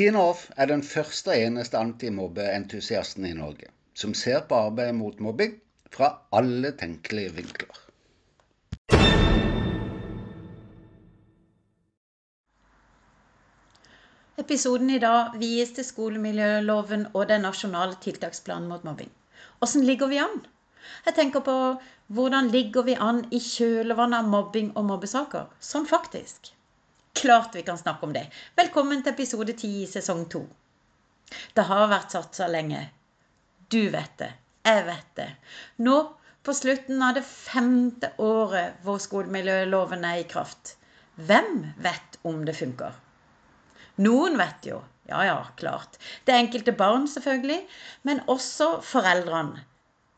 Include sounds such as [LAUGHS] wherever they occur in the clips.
Tina Off er den første og eneste antimobbeentusiasten i Norge som ser på arbeidet mot mobbing fra alle tenkelige vinkler. Episoden i dag vies til skolemiljøloven og den nasjonale tiltaksplanen mot mobbing. Åssen ligger vi an? Jeg tenker på hvordan ligger vi an i kjølvannet av mobbing og mobbesaker? Sånn faktisk. Klart vi kan snakke om det. Velkommen til episode 10 i sesong 2. Det har vært satsa lenge. Du vet det. Jeg vet det. Nå, på slutten av det femte året hvor skolemiljøloven er i kraft, hvem vet om det funker? Noen vet jo. Ja, ja, klart. Det enkelte barn, selvfølgelig. Men også foreldrene.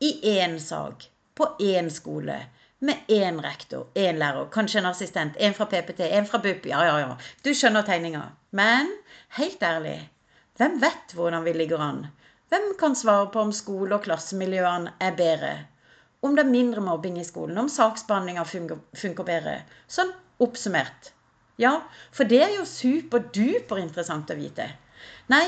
I én sak. På én skole med én rektor, én lærer, kanskje en assistent, en fra PPT, en fra BUP. Ja, ja, ja. Du skjønner tegninga. Men helt ærlig, hvem vet hvordan vi ligger an? Hvem kan svare på om skole- og klassemiljøene er bedre? Om det er mindre mobbing i skolen? Om saksbehandlinga funker bedre? Sånn oppsummert. Ja, for det er jo superduper interessant å vite. Nei,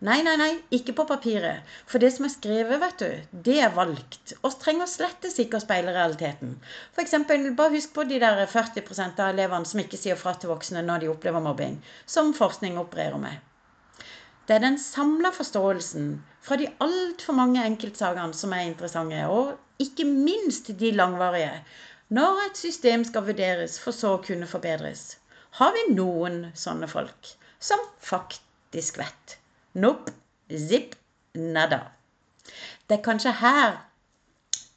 Nei, nei, nei, ikke på papiret. For det som er skrevet, vet du, det er valgt. Og trenger slettes ikke å speile realiteten. F.eks. bare husk på de der 40% av elevene som ikke sier fra til voksne når de opplever mobbing, som forskning opererer med. Det er den samla forståelsen fra de altfor mange enkeltsakene som er interessante, og ikke minst de langvarige, når et system skal vurderes for så å kunne forbedres. Har vi noen sånne folk som faktisk vet? Nope. Zipp. Nada. Det er kanskje her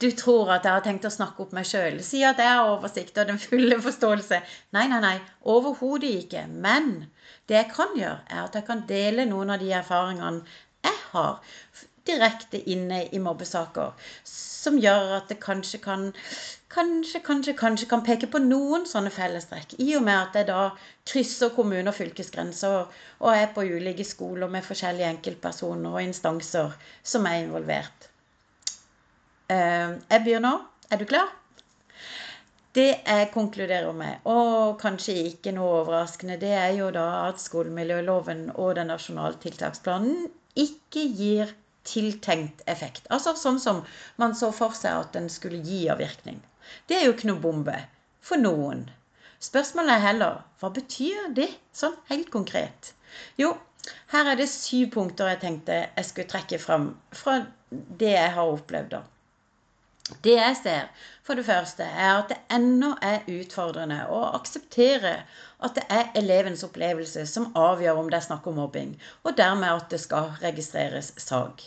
du tror at jeg har tenkt å snakke opp meg sjøl. Si at jeg har oversikt og den fulle forståelse. Nei, nei, nei. Overhodet ikke. Men det jeg kan gjøre, er at jeg kan dele noen av de erfaringene jeg har direkte inne i mobbesaker, som gjør at det kanskje kan kanskje, kanskje, kanskje kan peke på noen sånne fellestrekk. I og med at jeg da krysser kommune- og fylkesgrenser og er på ulike skoler med forskjellige enkeltpersoner og instanser som er involvert. Eh, jeg begynner nå. Er du klar? Det jeg konkluderer med, og kanskje ikke noe overraskende, det er jo da at skolemiljøloven og den nasjonale tiltaksplanen ikke gir tiltenkt effekt. Altså sånn som man så for seg at den skulle gi av virkning. Det er jo ikke noe bombe for noen. Spørsmålet er heller hva betyr det sånn helt konkret? Jo, her er det syv punkter jeg tenkte jeg skulle trekke fram fra det jeg har opplevd. da. Det jeg ser, for det første, er at det ennå er utfordrende å akseptere at det er elevens opplevelse som avgjør om det er snakk om mobbing, og dermed at det skal registreres sak.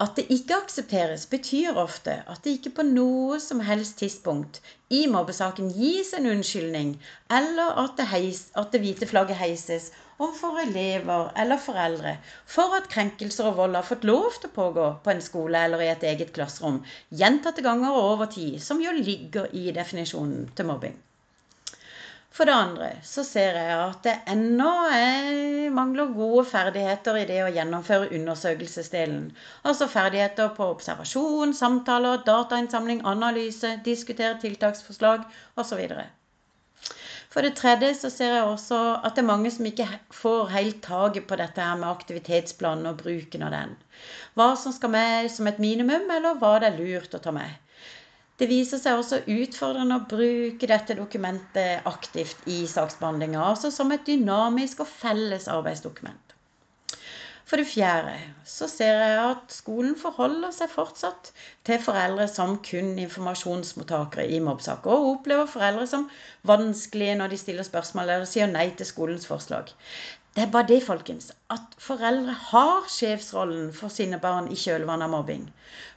At det ikke aksepteres, betyr ofte at det ikke på noe som helst tidspunkt i mobbesaken gis en unnskyldning, eller at det, heis, at det hvite flagget heises overfor elever eller foreldre for at krenkelser og vold har fått lov til å pågå på en skole eller i et eget klasserom gjentatte ganger og over tid, som jo ligger i definisjonen til mobbing. For det andre så ser jeg at det ennå mangler gode ferdigheter i det å gjennomføre undersøkelsesdelen. Altså ferdigheter på observasjon, samtaler, datainnsamling, analyse, diskutere tiltaksforslag osv. For det tredje så ser jeg også at det er mange som ikke får helt taket på dette her med aktivitetsplanen og bruken av den. Hva som skal med som et minimum, eller hva det er lurt å ta med. Det viser seg også utfordrende å bruke dette dokumentet aktivt i saksbehandlinga, altså som et dynamisk og felles arbeidsdokument. For det fjerde så ser jeg at skolen forholder seg fortsatt til foreldre som kun informasjonsmottakere i mobbsaker, og opplever foreldre som vanskelige når de stiller spørsmål eller sier nei til skolens forslag. Det er bare det, folkens, at foreldre har sjefsrollen for sine barn i kjølvannet av mobbing.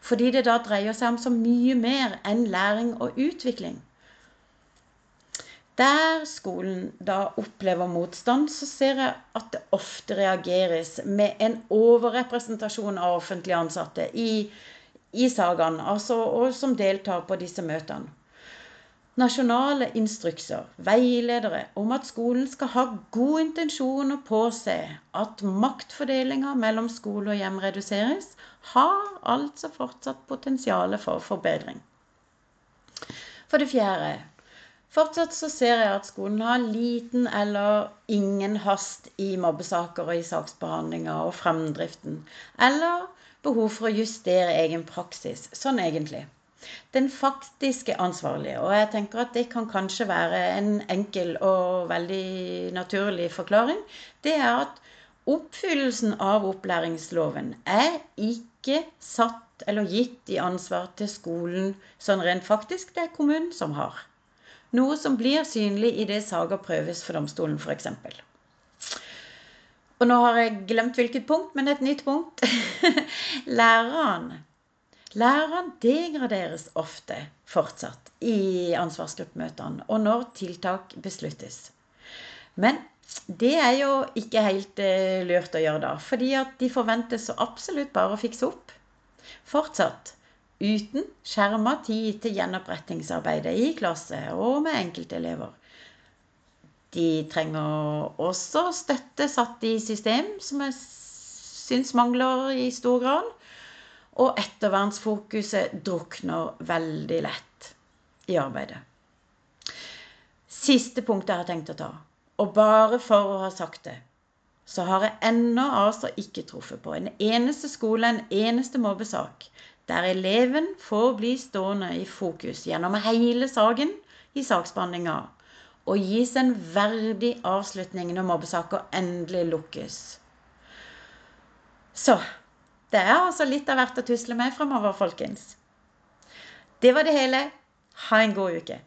Fordi det da dreier seg om så mye mer enn læring og utvikling. Der skolen da opplever motstand, så ser jeg at det ofte reageres med en overrepresentasjon av offentlige ansatte i, i sagaen, altså, og som deltar på disse møtene nasjonale instrukser, veiledere, om at skolen skal ha god intensjon og påse at maktfordelinga mellom skole og hjem reduseres, har altså fortsatt potensial for forbedring. For det fjerde Fortsatt så ser jeg at skolen har liten eller ingen hast i mobbesaker og i saksbehandlinga og fremdriften, eller behov for å justere egen praksis, sånn egentlig. Den faktiske ansvarlige, og jeg tenker at det kan kanskje være en enkel og veldig naturlig forklaring, det er at oppfyllelsen av opplæringsloven er ikke satt eller gitt i ansvar til skolen sånn rent faktisk. Det er kommunen som har. Noe som blir synlig i det saker prøves for domstolen, f.eks. Og nå har jeg glemt hvilket punkt, men et nytt punkt. [LAUGHS] Læreren. Læreren degraderes ofte fortsatt i ansvarsgruppemøtene og når tiltak besluttes. Men det er jo ikke helt uh, lurt å gjøre da, fordi at de forventes så absolutt bare å fikse opp. Fortsatt uten skjerma tid til gjenopprettingsarbeidet i klasse og med enkeltelever. De trenger også støtte satt i system, som jeg syns mangler i stor grad. Og ettervernsfokuset drukner veldig lett i arbeidet. Siste punktet jeg har tenkt å ta, og bare for å ha sagt det, så har jeg ennå altså ikke truffet på en eneste skole, en eneste mobbesak, der eleven får bli stående i fokus gjennom hele saken i saksbehandlinga, og gis en verdig avslutning når mobbesaker endelig lukkes. Så det er altså litt av hvert å tusle med fremover, folkens. Det var det hele. Ha en god uke.